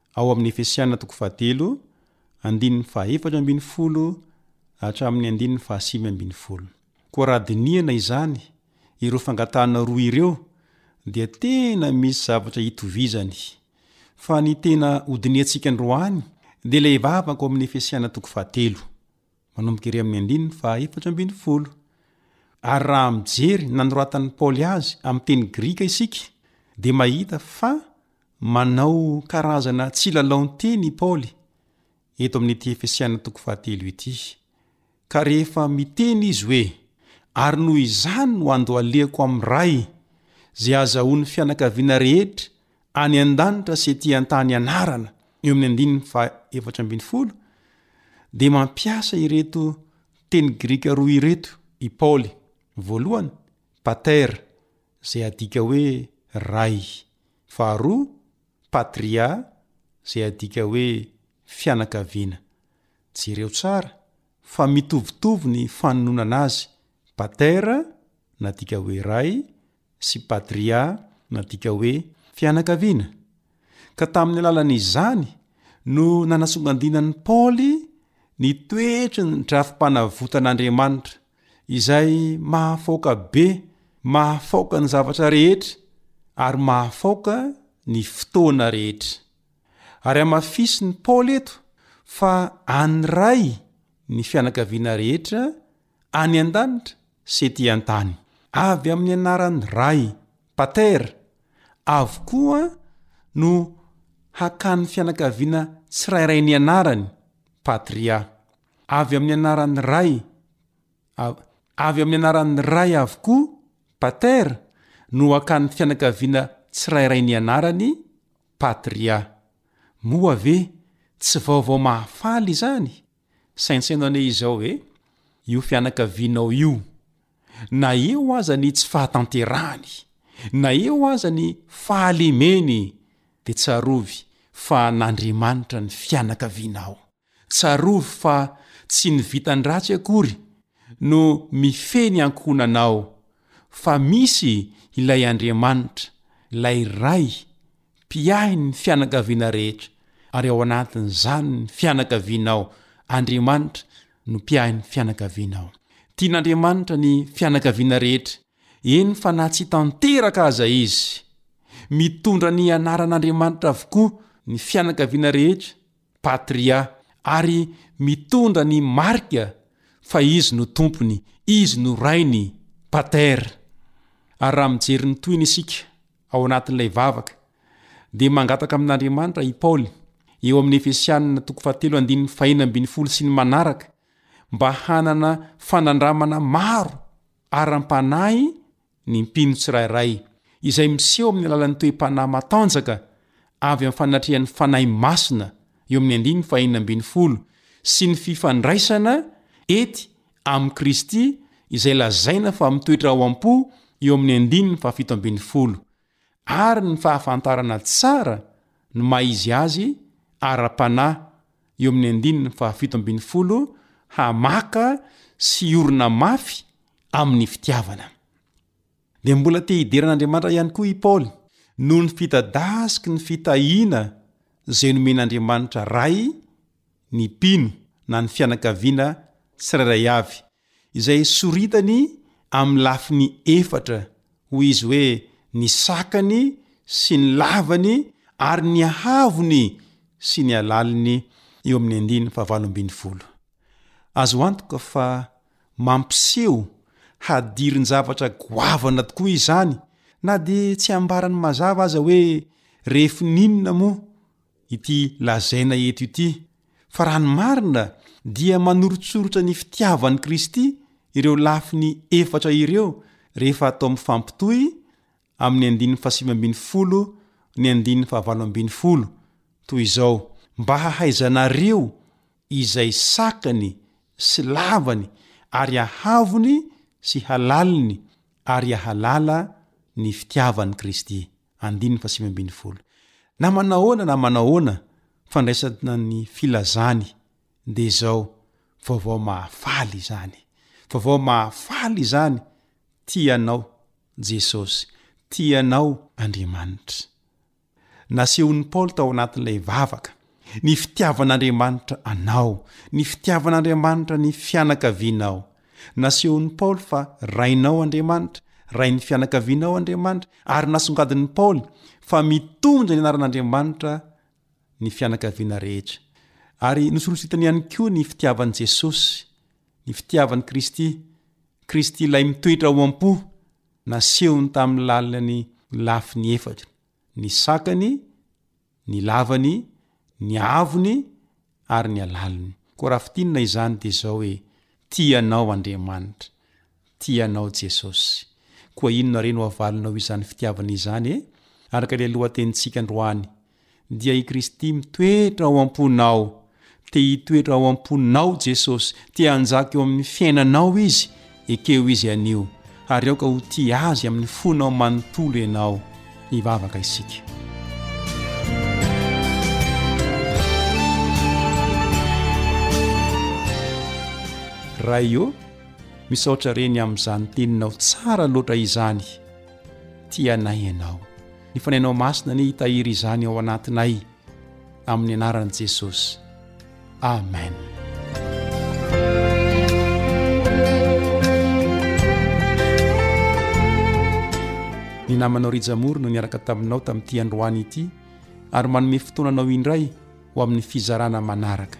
Ao amin'ny Efesiana toko fahatelo, andininy fahaefatra ambin'ny folo hatramin'ny andininy fahasivy ambin'ny folo. Koa raha dinihana izany, ireo fangatahana roa ireo dia tena misy zavatra itovizany. Fa ny tena hodinihantsika androany dia ilay vavaka ao amin'ny Efesiana toko fahatelo. manomboka ery amin'ny andininy fahaefatra ambin'ny folo. Ary raha mijery nanoratan'i Paoly azy amin'ny teny grika isika, dia mahita fa manao karazana tsilalaon-teny i Paoly eto amin'ity Efesiana toko fahatelo ity, ka rehefa miteny izy hoe, Ary noho izany no andohalehako amin'ny Ray, izay azahoan'ny fianakaviana rehetra any an-danitra sy ety an-tany anarana eo amin'ny andininy faha efatra ambin'ny folo dia mampiasa ireto teny grika roa ireto i Paoly, voalohany pater izay adika hoe ray, faharoa patria izay adika hoe fianakaviana. Jereo tsara fa mitovitovy ny fanononana azy, pater nadika hoe ray, sy patria, nadika hoe fianakaviana, ka tamin'ny alalan'izany no nanasongadinan'i Paoly ny toetry ny drafi-panavotan'Andriamanitra, izay mahafaoka be, mahafaoka ny zavatra rehetra, ary mahafaoka ny fotoana rehetra. Ary hamafisin'i Paoly eto fa an'ny Ray ny fianakaviana rehetra any an-danitra sy ety an-tany. Avy amin'ny anaran'ny Ray, Pater, avokoa no hakan'ny fianakaviana tsirairay ny anarany, Patria. Avy amin'ny anaran'ny Ray, av, avy amin'ny anaran'ny Ray avokoa, Pater, no hakan'ny fianakaviana tsirairay ny anarany, Patria. Moa ve tsy vaovao mahafaly izany? Saintsaino anie izao hoe io fianakavianao io, na eo aza ny tsy fahatanterahany, na eo aza ny fahalemeny, dia tsarovy fa an'Andriamanitra ny fianakavianao. Tsarovy fa tsy ny vitan-dratsy akory no mifehy ny ankohonanao, fa misy ilay Andriamanitra, ilay Ray, mpiahy ny fianakaviana rehetra, ary ao anatin'izany ny fianakavianao, Andriamanitra no mpiahy ny fianakavianao. Tian'Andriamanitra ny fianakaviana rehetra, eny fa na tsy tanteraka aza izy. Mitondra ny anaran'Andriamanitra avokoa ny fianakaviana rehetra, Patria, ary mitondra ny marika fa Izy no Tompony, Izy no Rainy, Pater. Ary raha mijery ny tohiny isika, Ao anatin'ilay vavaka, dia mangataka amin'Andriamanitra i Paoly, eo amin'ny Efesianina toko fahatelo andininy fahenina ambin'ny folo sy ny manaraka, mba hanana fanandramana maro ara-panahy ny mpino tsirairay, izay miseho amin'ny alalan'ny toe-panahy matanjaka avy amin'ny fanatrehan'ny Fanahy Masina, eo amin'ny andininy fahenina ambin'ny folo, sy ny fifandraisana ety amin'i Kristy izay lazaina fa mitoetra ao am-po eo amin'ny andininy fahafito ambin'ny folo, ary ny fahafantarana tsara ny maha izy azy ara-panahy eo amin'ny andininy fahafito ambin'ny folo hamaka sy hiorina mafy amin'ny fitiavana. Dia mbola te hidera an'Andriamanitra ihany koa i Paoly noho ny fitadasiky ny fitahiana izay nomen'Andriamanitra Ray ny mpino na ny fianakaviana tsirairay avy, izay soritany amin'ny lafiny efatra, hoy izy hoe ny sakany sy ny lavany ary ny haavony sy ny halaliny eo amin'ny andininy fahavalo ambin'ny folo. Azo antoka fa mampiseho hadirin-javatra goavana tokoa izany na dia tsy ambarany mazava aza hoe refin'inona moa ity lazaina eto ity fa raha ny marina dia manoritsoritra ny fitiavan'i Kristy ireo lafiny efatra ireo rehefa atao mifampitohy amin'ny andininy fahasivy ambin'ny folo ny andininy fahavalo ambin'ny folo toy izao mba hahaizanareo izay sakany sy lavany ary ahavony sy halaliny ary ahalala ny fitiavan'i Kristy. andininy fahasivy ambin'ny folo. Na manao ahoana na manao ahoana, fandraisana ny filazany dia izao, vaovao mahafaly izany. Vaovao mahafaly izany, tia anao Jesosy, tia anao Andriamanitra. Nasehon'i Paoly tao anatin'ilay vavaka. Ny fitiavan'Andriamanitra anao. Ny fitiavan'Andriamanitra ny fianakavianao. Nasehon'i Paoly fa Rainao Andriamanitra, Rain'ny fianakavianao Andriamanitra, ary nasongadin'i Paoly fa mitondra ny anaran'Andriamanitra ny fianakaviana rehetra. Ary nosoritsoritany ihany koa ny fitiavan'i Jesosy, ny fitiavan'i Kristy, Kristy Ilay mitoetra ao am-po, nasehony tamin'ny lalina ny lafiny efatra, ny sakany, ny lavany, ny avony ary ny alaliny. Koa raha fintinina izany dia izao hoe, Tia anao Andriamanitra. Tia anao Jesosy. Koa inona re no havalinao izany fitiavana izany e? Araka ilay lohatenintsika androany, Dia i Kristy mitoetra ao am-ponao. Te hitoetra ao am-ponao Jesosy, te hanjaka eo amin'ny fiainanao Izy, ekeo Izy anio, ary aoka ho tia Azy amin'ny fonao manontolo ianao. Mivavaka isika. Ray ô, misaotra Reny amin'izany teninao tsara loatra izany. Tia anay Ianao. Ny Fanainao Masina anie hitahiry izany ao anatinay. amin'ny anaran'i Jesosy. Amen. Ny namanao Rijamory no niaraka taminao tamin'ity androany ity ary manome fotoana anao indray ho amin'ny fizarana manaraka.